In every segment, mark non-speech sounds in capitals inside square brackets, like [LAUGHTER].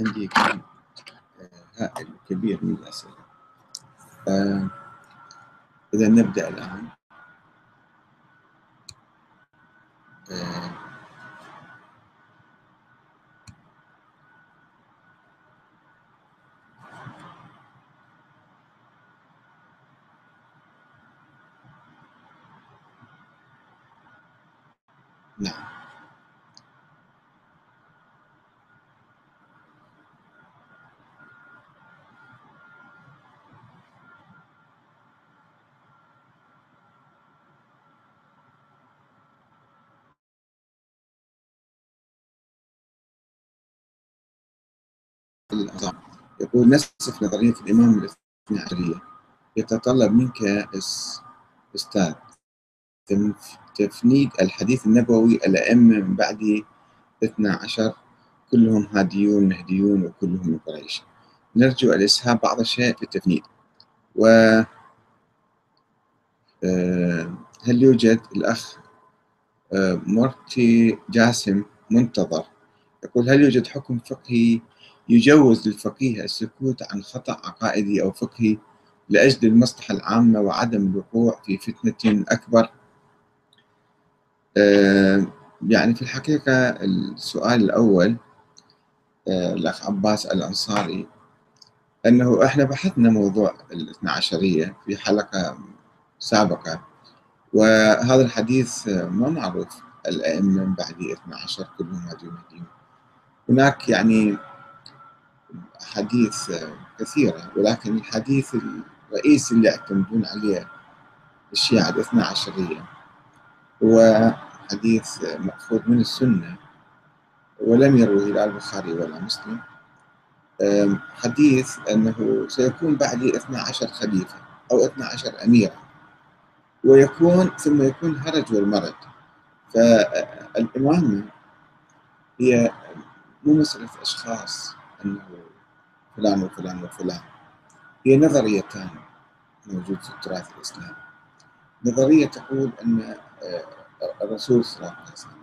عندي كم هائل كبير من الأسئلة. آه، إذا نبدأ الآن. آه، نعم. الأعظام يقول نسف نظرية الإمام الاثنى عشرية يتطلب منك أستاذ تفنيد الحديث النبوي الأئمة من بعد اثنى عشر كلهم هاديون مهديون وكلهم من قريش. نرجو الإسهاب بعض الشيء في التفنيد. و آه، هل يوجد الأخ آه، مرتي جاسم منتظر؟ يقول هل يوجد حكم فقهي يجوز للفقيه السكوت عن خطأ عقائدي أو فقهي لأجل المصلحة العامة وعدم الوقوع في فتنة أكبر. آه، يعني في الحقيقة السؤال الأول آه، الأخ عباس الأنصاري أنه إحنا بحثنا موضوع الاثنى عشرية في حلقة سابقة وهذا الحديث ما معروف الأئمة من بعد 12 كلهم هاديون مهديون هناك يعني حديث كثيرة ولكن الحديث الرئيسي اللي يعتمدون عليه الشيعة الاثنى عشرية هو حديث مأخوذ من السنة ولم يروه لا البخاري ولا مسلم. حديث أنه سيكون بعدي 12 خليفة أو 12 أميرا ويكون ثم يكون هرج والمرج. فالإمامة هي مو مسألة أشخاص أنه فلان وفلان وفلان. هي نظريتان موجود في التراث الإسلامي. نظرية تقول أن آه، الرسول صلى الله عليه وسلم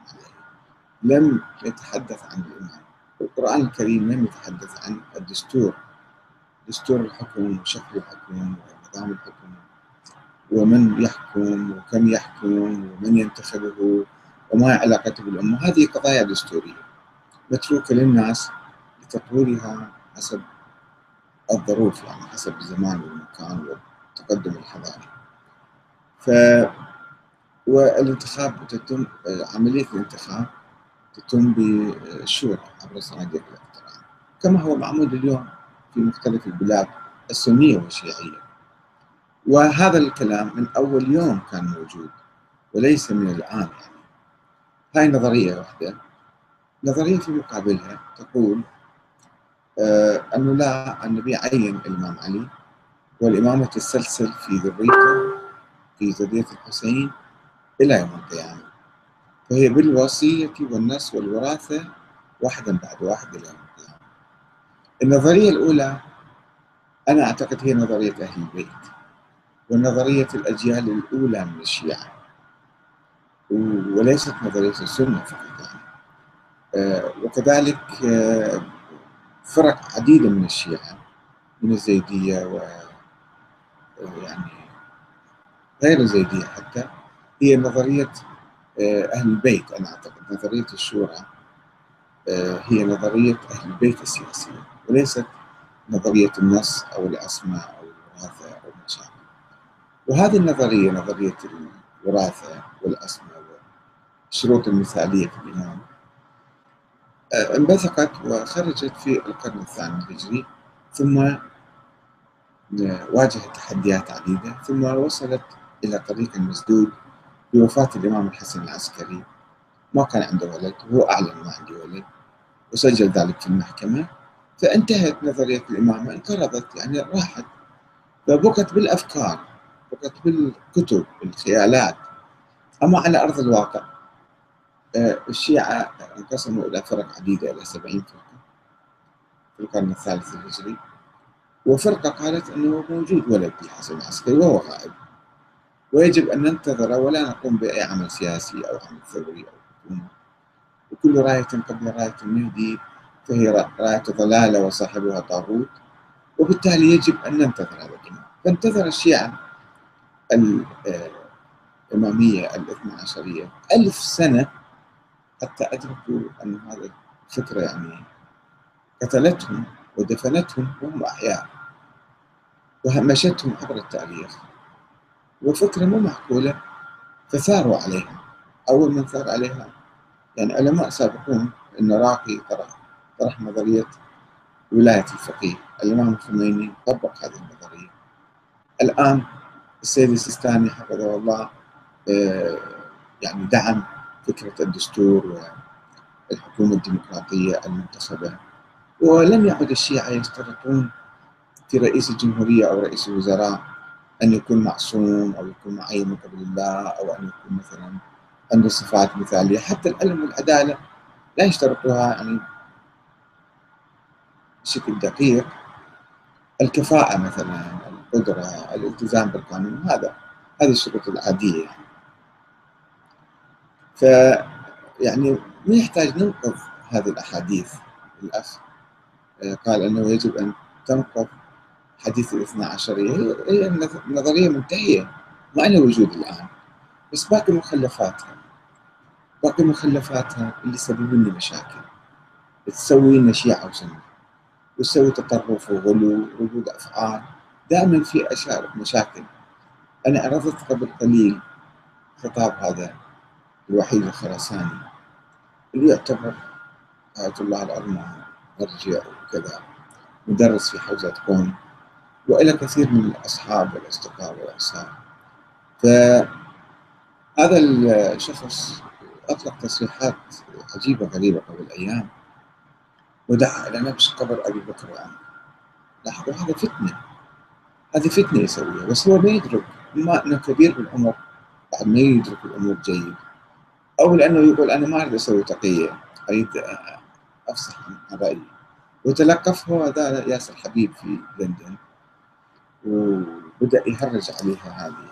لم يتحدث عن الإمام القرآن الكريم لم يتحدث عن الدستور. دستور الحكم وشكل الحكم ونظام الحكم ومن يحكم وكم يحكم ومن ينتخبه وما علاقته بالأمة. هذه قضايا دستورية متروكة للناس لتطويرها حسب الظروف يعني حسب الزمان والمكان والتقدم الحضاري ف والانتخاب تتم عملية الانتخاب تتم بالشورى عبر صناديق الاقتراع. كما هو معمول اليوم في مختلف البلاد السنية والشيعية. وهذا الكلام من أول يوم كان موجود وليس من الآن يعني. هاي نظرية واحدة. نظرية في مقابلها تقول أنه لا النبي عين الإمام علي والإمامة تسلسل في ذريته في ذرية الحسين إلى يوم القيامة. فهي بالوصية والنص والوراثة واحدا بعد واحد إلى يوم القيامة. النظرية الأولى أنا أعتقد هي نظرية أهل البيت ونظرية الأجيال الأولى من الشيعة. وليست نظرية السنة فقط يعني. آه وكذلك آه فرق عديدة من الشيعة من الزيدية و يعني غير الزيدية حتى هي نظرية أهل البيت أنا أعتقد. نظرية الشورى هي نظرية أهل البيت السياسية وليست نظرية النص أو الأسماء أو الوراثة أو ما شابه. وهذه النظرية نظرية الوراثة والأسماء والشروط المثالية في الإمام انبثقت وخرجت في القرن الثاني الهجري ثم واجهت تحديات عديدة ثم وصلت إلى طريق مسدود بوفاة الإمام الحسن العسكري. ما كان عنده ولد وهو أعلن ما عندي ولد. وسجل ذلك في المحكمة. فانتهت نظرية الإمامة انقرضت يعني راحت. فبقت بالأفكار بقت بالكتب بالخيالات. أما على أرض الواقع الشيعة انقسموا إلى فرق عديدة إلى سبعين فرقة. في القرن الثالث الهجري. وفرقة قالت أنه موجود ولد الحسن العسكري وهو غائب. ويجب أن ننتظر ولا نقوم بأي عمل سياسي أو عمل ثوري أو حكومة وكل راية قبل راية المهدي فهي راية ضلالة وصاحبها طاغوت. وبالتالي يجب أن ننتظر هذا الإمام فانتظر الشيعة الإمامية الإثنى عشرية ألف سنة حتى أدركوا أن هذا الفكرة يعني قتلتهم ودفنتهم وهم أحياء وهمشتهم عبر التاريخ. وفكرة مو معقولة فثاروا عليها. أول من ثار عليها يعني علماء سابقون أن راقي طرح طرح نظرية ولاية الفقيه. الإمام الخميني طبق هذه النظرية. الآن السيد السيستاني حفظه الله آه، يعني دعم فكرة الدستور والحكومة الديمقراطية المنتخبة ولم يعد الشيعة يشترطون في رئيس الجمهورية أو رئيس الوزراء أن يكون معصوم أو يكون معين من قبل الله أو أن يكون مثلا عنده صفات مثالية حتى العلم والعدالة لا يشترطوها يعني بشكل دقيق الكفاءة مثلا القدرة الالتزام بالقانون. هذا هذه الشروط العادية يعني. ف يعني ما يحتاج ننقض هذه الأحاديث الأخ آه، قال أنه يجب أن تنقض حديث الاثنى عشرية هي النظرية منتهية ما لها وجود الآن. بس باقي مخلفاتها باقي مخلفاتها اللي يسببون لنا مشاكل. تسوي لنا شيعة وسنة وتسوي تطرف وغلو وردود أفعال. دائما في مشاكل. أنا عرضت قبل قليل خطاب هذا. الوحيد الخراساني اللي يعتبر آية الله العظمى مرجع وكذا مدرس في حوزة قوم وإلى كثير من الأصحاب والأصدقاء والأنصار فهذا الشخص أطلق تصريحات عجيبة غريبة قبل أيام ودعا إلى نبش قبر أبي بكر وعمر. لاحظوا هذا فتنة. هذه فتنة يسويها بس هو ما يدرك إما أنه كبير بالعمر بعد ما يدرك الأمور جيد. أو لأنه يقول أنا ما أريد أسوي تقية. أريد أفصح عن رأيي وتلقفه هذا ياسر حبيب في لندن. وبدأ يهرج عليها هذه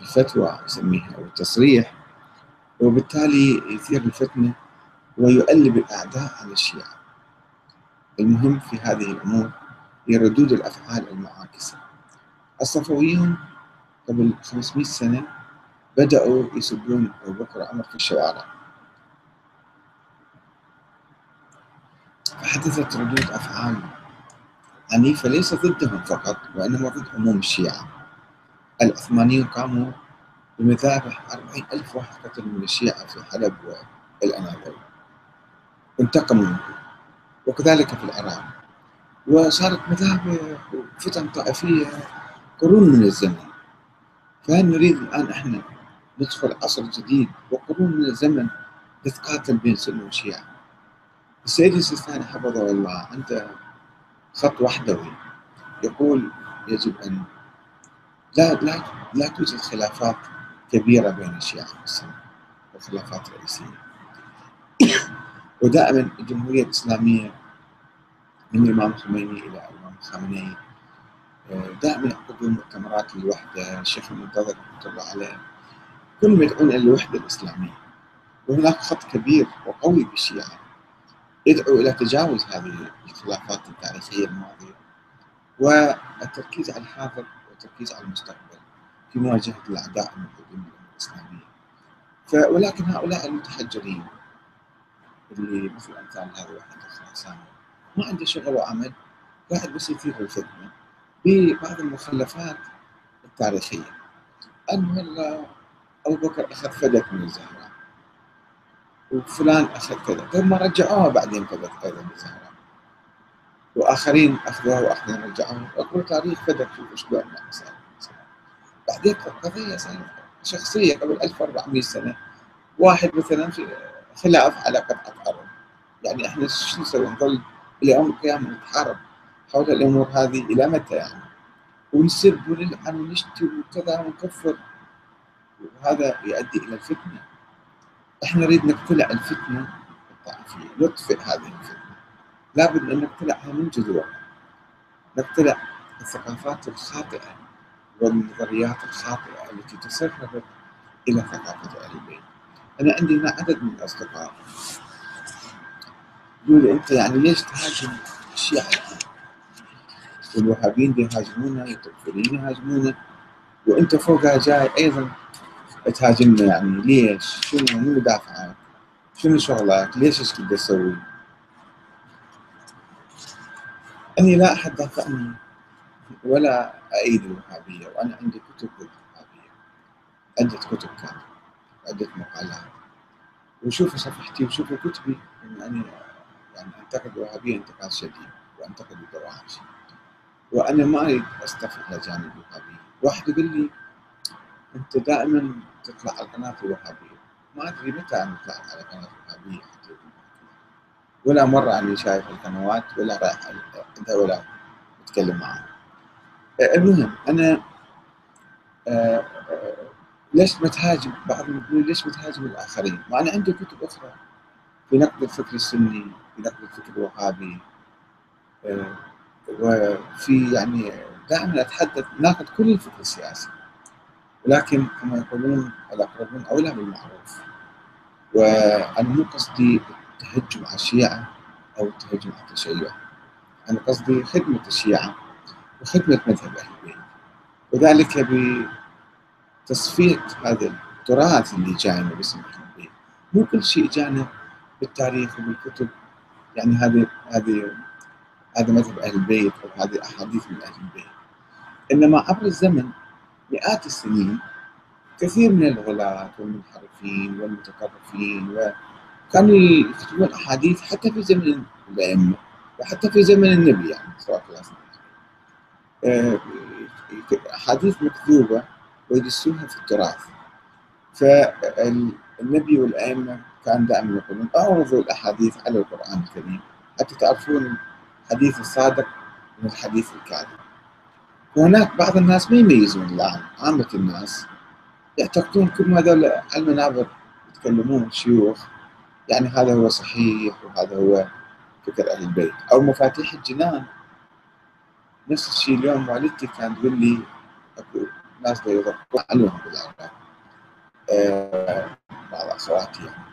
الفتوى يسميها أو التصريح. وبالتالي يثير الفتنة ويؤلب الأعداء على الشيعة. المهم في هذه الأمور هي ردود الأفعال المعاكسة. الصفويون قبل 500 سنة بدأوا يسبون أبو بكر وعمر في الشوارع. فحدثت ردود أفعال عنيفة ليس ضدهم فقط وإنما ضد عموم الشيعة. العثمانيون قاموا بمذابح أربعين ألف واحد قتل من الشيعة في حلب والأناضول انتقموا منه وكذلك في العراق. وصارت مذابح وفتن طائفية قرون من الزمن. فهل نريد الآن إحنا ندخل عصر جديد وقرون من الزمن نتقاتل بين سنة وشيعة. السيد السيستاني حفظه الله عنده خط وحدوي. يقول يجب أن لا لا لا توجد خلافات كبيرة بين الشيعة والسنة وخلافات رئيسية. [COUGHS] ودائما الجمهورية الإسلامية من الإمام الخميني إلى الإمام الخامنئي دائما يعقدون مؤتمرات للوحدة الشيخ المنتظر رحمة الله عليه كلهم يدعون إلى الوحدة الإسلامية. وهناك خط كبير وقوي بالشيعة. يدعو إلى تجاوز هذه الخلافات التاريخية الماضية. والتركيز على الحاضر والتركيز على المستقبل في مواجهة الأعداء الموجودين الإسلامية. ولكن هؤلاء المتحجرين اللي مثل أمثال هذا واحد الخراساني ما عنده شغل وعمل قاعد بس يثير الفتنة ببعض المخلفات التاريخية. أن والله أبو بكر أخذ فدك من الزهراء وفلان أخذ كذا ثم رجعوها بعدين فدك أيضا من الزهراء وآخرين أخذوها وآخرين رجعوها. أقول تاريخ فدك شوف إيش بعنا بعدين قضية شخصية قبل 1400 سنة. واحد مثلا في خلاف على قطعة أرض. يعني إحنا شو نسوي؟ نظل إلى يوم القيامة نتحارب حول الأمور هذه إلى متى يعني؟ ونسب ونلعن ونشتم وكذا ونكفر. وهذا يؤدي إلى الفتنة. إحنا نريد نقتلع الفتنة الطائفية نطفئ هذه الفتنة. لابد أن نقتلعها من جذورها نقتلع الثقافات الخاطئة والنظريات الخاطئة التي تسربت إلى ثقافة أهل البيت أنا عندي هنا عدد من الأصدقاء. يقول أنت يعني ليش تهاجم الشيعة؟ والوهابيين يهاجمونا والتكفيريين يهاجمونا وأنت فوقها جاي أيضا تهاجمنا يعني ليش؟ شنو مو دافعك؟ شنو شغلك؟ ليش إيش كنت تسوي؟ أني لا أحد دافعني ولا ايد الوهابيه وأنا عندي كتب الوهابيه عدة كتب كانت عدة مقالات وشوفوا صفحتي وشوفوا كتبي يعني يعني أنتقد الوهابيه انتقاد شديد وأنتقد الدواعش وأنا ما أريد استفد جانب الوهابية واحد يقول لي أنت دائما تطلع على قناة الوهابية. ما أدري متى أنا طلعت على قناة الوهابية حتى ولا مرة اني شايف القنوات ولا رايح عندها ولا اتكلم معها المهم أنا آه، آه، ليش متهاجم بعضهم يقول ليش متهاجم الآخرين؟ ما أنا عندي كتب أخرى. في نقد الفكر السني في نقد الفكر الوهابي آه، وفي يعني دائما أتحدث ناخذ كل الفكر السياسي. ولكن كما يقولون الأقربون أولى بالمعروف. وأنا مو قصدي التهجم على الشيعة أو التهجم على التشيع. أنا قصدي خدمة الشيعة وخدمة مذهب أهل البيت. وذلك بتصفيه هذا التراث اللي جاينا باسم أهل البيت. مو كل شيء جانا بالتاريخ وبالكتب. يعني هذه هذه هذا مذهب أهل البيت أو هذه أحاديث من أهل البيت. إنما عبر الزمن مئات السنين كثير من الغلاة والمنحرفين والمتطرفين وكانوا يكتبون أحاديث حتى في زمن الأئمة وحتى في زمن النبي يعني صلى الله عليه وسلم. أحاديث مكذوبة ويدسوها في التراث. فالنبي والأئمة كان دائما يقولون أعرضوا الأحاديث على القرآن الكريم حتى تعرفون الحديث الصادق من الحديث الكاذب. وهناك بعض الناس ما يميزون الآن عامة الناس يعتقدون كل ما هذول المنابر يتكلمون شيوخ يعني هذا هو صحيح وهذا هو فكر أهل البيت. أو مفاتيح الجنان. نفس الشيء اليوم والدتي كانت تقول لي أكو ناس يضبطون عليهم بالعراق آه بعض أخواتي يعني.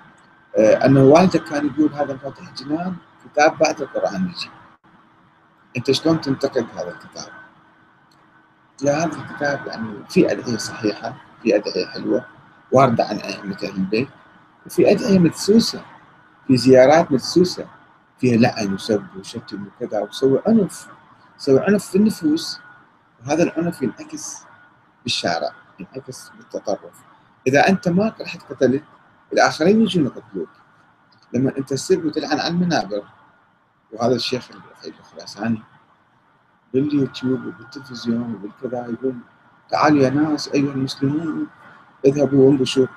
آه أنه والدك كان يقول هذا مفاتيح الجنان كتاب بعد القرآن يجي. أنت شلون تنتقد هذا الكتاب؟ لا هذا الكتاب يعني في أدعية صحيحة في أدعية حلوة واردة عن أئمة أهل البيت وفي أدعية مدسوسة في زيارات مدسوسة فيها لعن وسب وشتم وكذا وسوي عنف سوي عنف في النفوس وهذا العنف ينعكس بالشارع ينعكس بالتطرف. إذا أنت ما رحت قتلت الآخرين يجون يقتلوك. لما أنت تسب وتلعن على المنابر وهذا الشيخ الخراساني باليوتيوب وبالتلفزيون وبالكذا. يقول تعالوا يا ناس أيها المسلمون اذهبوا وانبشوا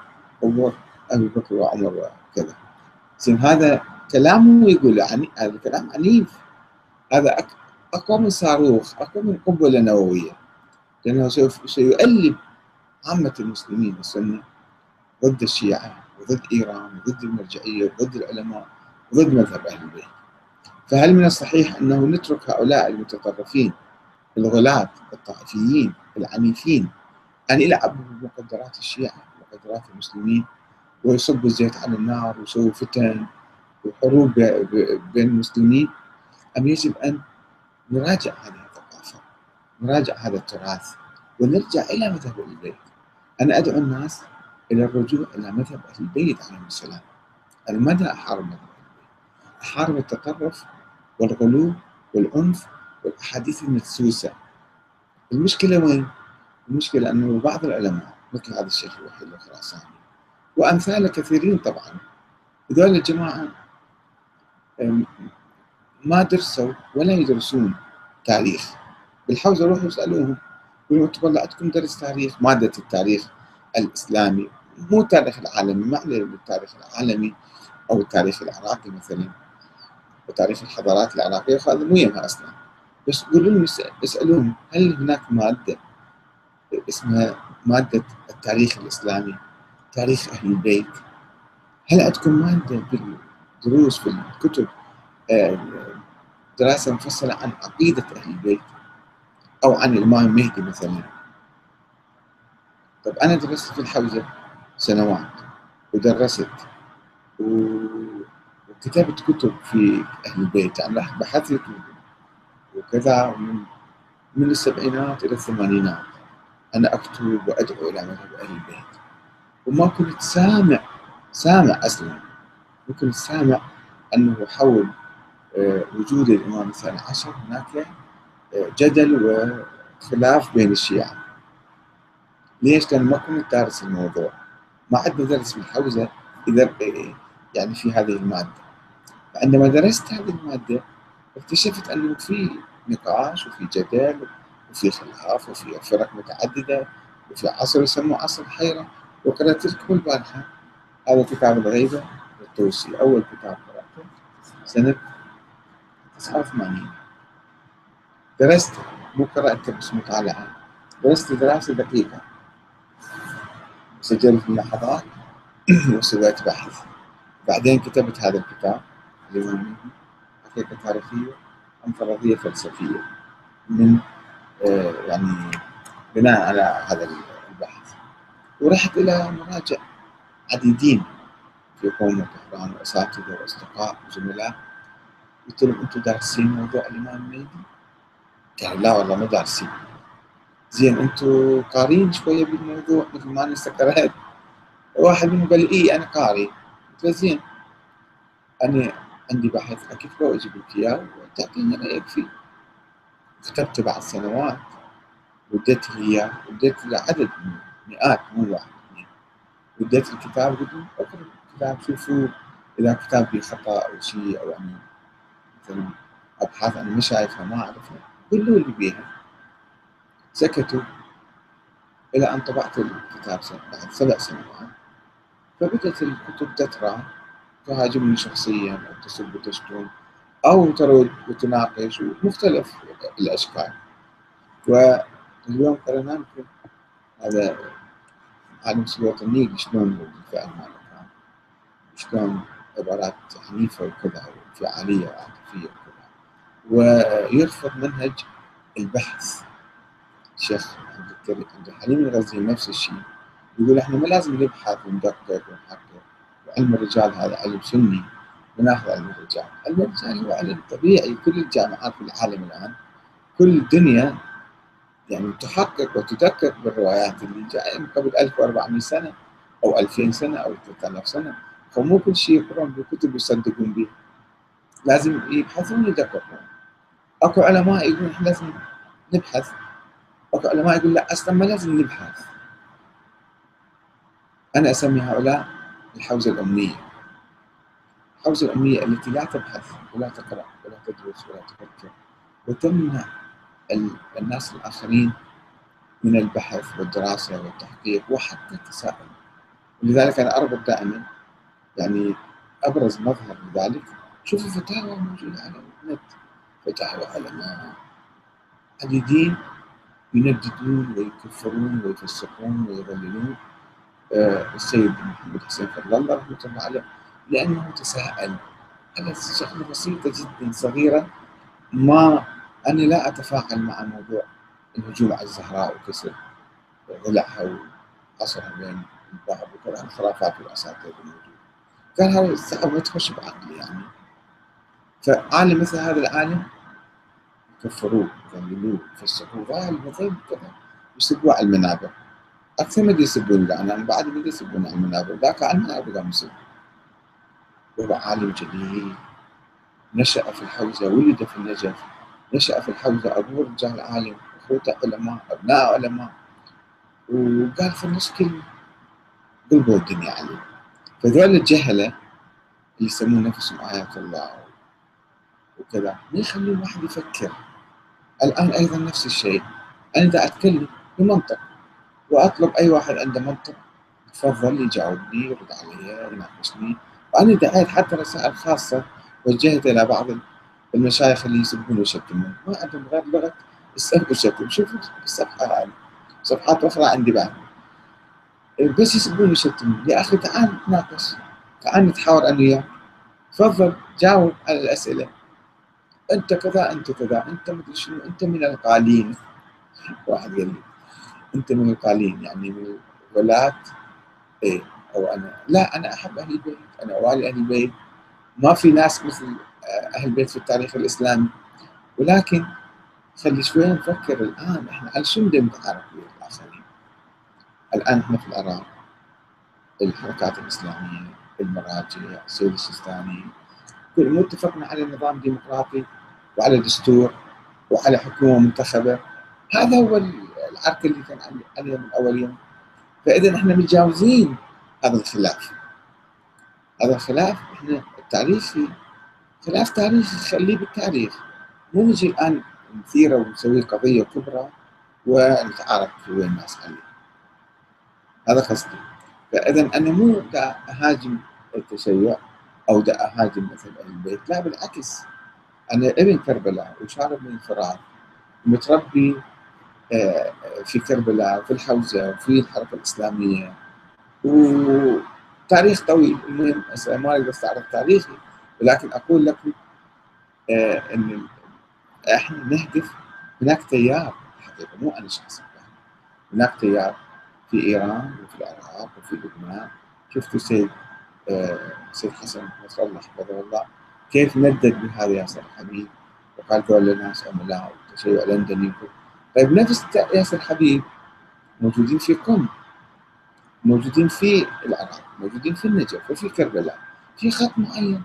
أمور أبي بكر وعمر وكذا. زين هذا كلامه يقول يعني هذا كلام عنيف. هذا أقوى من صاروخ أقوى من قنبله نوويه لأنه سيؤلب عامة المسلمين السنة ضد الشيعة وضد إيران وضد المرجعية وضد العلماء وضد مذهب أهل البيت. فهل من الصحيح أنه نترك هؤلاء المتطرفين الغلاة الطائفيين العنيفين أن يلعبوا بمقدرات الشيعة مقدرات المسلمين ويصبوا الزيت على النار ويسووا فتن وحروب بين المسلمين؟ أم يجب أن نراجع هذه الثقافة نراجع هذا التراث ونرجع إلى مذهب البيت؟ أنا أدعو الناس إلى الرجوع إلى مذهب أهل البيت عليهم السلام. أنا ماذا أحارب مذهب البيت. أحارب التطرف والغلو والعنف والأحاديث المدسوسة. المشكلة وين؟ المشكلة أنه بعض العلماء مثل هذا الشيخ الوحيد الخراساني وأمثاله كثيرين طبعا. هذول الجماعة ما درسوا ولا يدرسون تاريخ. بالحوزة يروحوا يسألوهم يقولوا والله عندكم درس تاريخ؟ مادة التاريخ الإسلامي مو التاريخ العالمي ما عليه بالتاريخ العالمي أو التاريخ العراقي مثلا. وتاريخ الحضارات العراقية. وهذا مو يمها أصلا بس يقولوا لهم اسألوهم هل هناك مادة اسمها مادة التاريخ الإسلامي تاريخ أهل البيت؟ هل عندكم مادة بالدروس في الكتب آه، دراسة مفصلة عن عقيدة أهل البيت؟ أو عن الإمام المهدي مثلا؟ طب أنا درست في الحوزة سنوات ودرست كتبت كتب في أهل البيت. يعني بحثت وكذا من من السبعينات إلى الثمانينات. أنا أكتب وأدعو إلى مذهب أهل البيت. وما كنت سامع سامع أصلا. ما كنت سامع أنه حول آه، وجود الإمام الثاني عشر هناك آه، جدل وخلاف بين الشيعة. ليش؟ لأن ما كنت دارس الموضوع. ما عندنا درس بالحوزة إذا يعني في هذه المادة. عندما درست هذه المادة اكتشفت أنه في نقاش وفي جدل وفي خلاف وفي فرق متعددة وفي عصر يسموه عصر الحيرة وقرأت لكم البارحة هذا كتاب الغيبة الطوسي أول كتاب قرأته سنة 89 درست مو قرأته بس مطالعة درست دراسة دقيقة. سجلت ملاحظات [COUGHS] وسويت بحث. بعدين كتبت هذا الكتاب. هو حقيقة تاريخية أم فرضية فلسفية من آه، يعني بناء على هذا البحث. ورحت إلى مراجع عديدين في قوم طهران وأساتذة وأصدقاء وزملاء. قلت لهم أنتم دارسين موضوع الإمام المهدي؟ قالوا لا والله ما دارسين. زين أنتم قارين شوية بالموضوع مثل ما أنا استقرأت واحد منهم قال لي إي أنا قاري. قلت له زين. أنا عندي بحث أكتبه وأجيب لك إياه وتعطيني رأيك فيه. كتبته بعد سنوات وديت لي إياه وديت له عدد مئات مو واحد اثنين وديت الكتاب قلت له اقرأ الكتاب شوفوا إذا كتاب فيه خطأ أو شيء أو يعني مثلا أبحاث أنا ما شايفها ما أعرفها قولوا لي بيها. سكتوا إلى أن طبعت الكتاب بعد سبع سنوات فبدأت الكتب تترى تهاجمني شخصيا أو تسب وتشتم أو ترد وتناقش ومختلف الأشكال. واليوم قرأنا يمكن هذا عالم سلوك النيل شلون الفعل ماله كان شلون عبارات عنيفة وكذا وانفعالية وعاطفية وكذا. ويرفض منهج البحث. الشيخ عبد الحليم الغزي نفس الشيء. يقول إحنا ما لازم نبحث وندقق ونحقق. وعلم الرجال هذا علم سني وناخذ علم الرجال، علم الرجال هو علم طبيعي. كل الجامعات في العالم الآن كل الدنيا يعني تحقق وتدقق بالروايات اللي جاية من قبل 1400 سنة أو 2000 سنة أو 3000 سنة. فمو كل شيء يقرون بالكتب يصدقون به لازم يبحثون ويدققون أكو علماء يقولون إحنا لازم نبحث. أكو علماء يقول لا أصلا ما لازم نبحث. أنا أسمي هؤلاء الحوزة الأمنية. الحوزة الأمنية التي لا تبحث ولا تقرأ ولا تدرس ولا تفكر. وتمنع الناس الآخرين من البحث والدراسة والتحقيق وحتى التساؤل. ولذلك أنا اربط دائما يعني أبرز مظهر لذلك شوفوا فتاوى موجودة على النت. فتاوى علماء عديدين ينددون ويكفرون ويفسقون ويضللون. السيد محمد حسين فضل الله رحمة الله عليه لأنه تساءل على شغله بسيطه جدا صغيره ما أنا لا أتفاعل مع موضوع الهجوم على الزهراء وكسر ضلعها وقصرها بين البعض وكذا الخرافات والاساطير الموجودة. قال هذا صعب ما تخش بعقلي يعني. فعالم مثل هذا العالم كفروه يذللوه يفسقوه غالي مثل كذا يسبوه على المنابر. يسبون أنا بعد من يسبون على المنابر ذاك عن المنابر قام يسب وهو عالم جليل. نشأ في الحوزة ولد في النجف. نشأ في الحوزة أبوه رجال عالم أخوته علماء أبناء علماء. وقال في النص كلمة قلبوا الدنيا عليه. فذول الجهلة اللي يسمون نفسهم آيات الله وكذا ما يخلون الواحد يفكر. الآن أيضا نفس الشيء. أنا إذا أتكلم بمنطق. وأطلب أي واحد عنده منطق تفضل يجاوبني يرد علي يناقشني. وأنا دعيت حتى رسائل خاصة وجهت إلى بعض المشايخ اللي يسبون ويشتمون. ما عندهم غير لغة السب والشتم. شوفوا الصفحة هذه صفحات أخرى عندي بعد. بس يسبون ويشتمون. يا أخي تعال نتناقش تعال نتحاور أنا وياك. تفضل جاوب على الأسئلة. أنت كذا أنت كذا. أنت مدري شنو؟ أنت من القالين. واحد قال لي. أنت من القالين يعني من الولاة إيه أو أنا. لا أنا أحب أهل البيت أنا والي أهل البيت. ما في ناس مثل أهل البيت في التاريخ الإسلامي. ولكن خلي شوية نفكر الآن إحنا على شو بدنا نتعارك ويا الآخرين؟ الآن إحنا في العراق الحركات الإسلامية المراجع السيد السيستاني كل اتفقنا على نظام ديمقراطي وعلى دستور وعلى حكومة منتخبة. هذا هو العرك اللي كان عليه من أول يوم. فإذا إحنا متجاوزين هذا الخلاف. هذا الخلاف إحنا التاريخي. خلاف تاريخي خليه بالتاريخ. مو نجي الان نثيره ونسوي قضية كبرى ونتعارك وين الناس عليه. هذا قصدي. فإذا أنا مو دا أهاجم التشيع أو دا أهاجم مثلا البيت. لا بالعكس. أنا ابن كربلاء وشارب من الفرات متربي آه، في كربلاء وفي الحوزة وفي الحركه الإسلامية. وتاريخ طويل المهم ما أقدر أستعرض تاريخي ولكن أقول لكم آه، إن إحنا نهدف هناك تيار حقيقه مو أنا شخصيا هناك تيار في إيران وفي العراق وفي لبنان. شفتوا سيد آه، سيد حسن نصر الله حفظه الله كيف ندد بهذا ياسر الحبيب وقال ذول ناس عملاء وتشيع لندني طيب نفس ياسر الحبيب موجودين في قم موجودين في العراق موجودين في النجف وفي كربلاء في خط معين.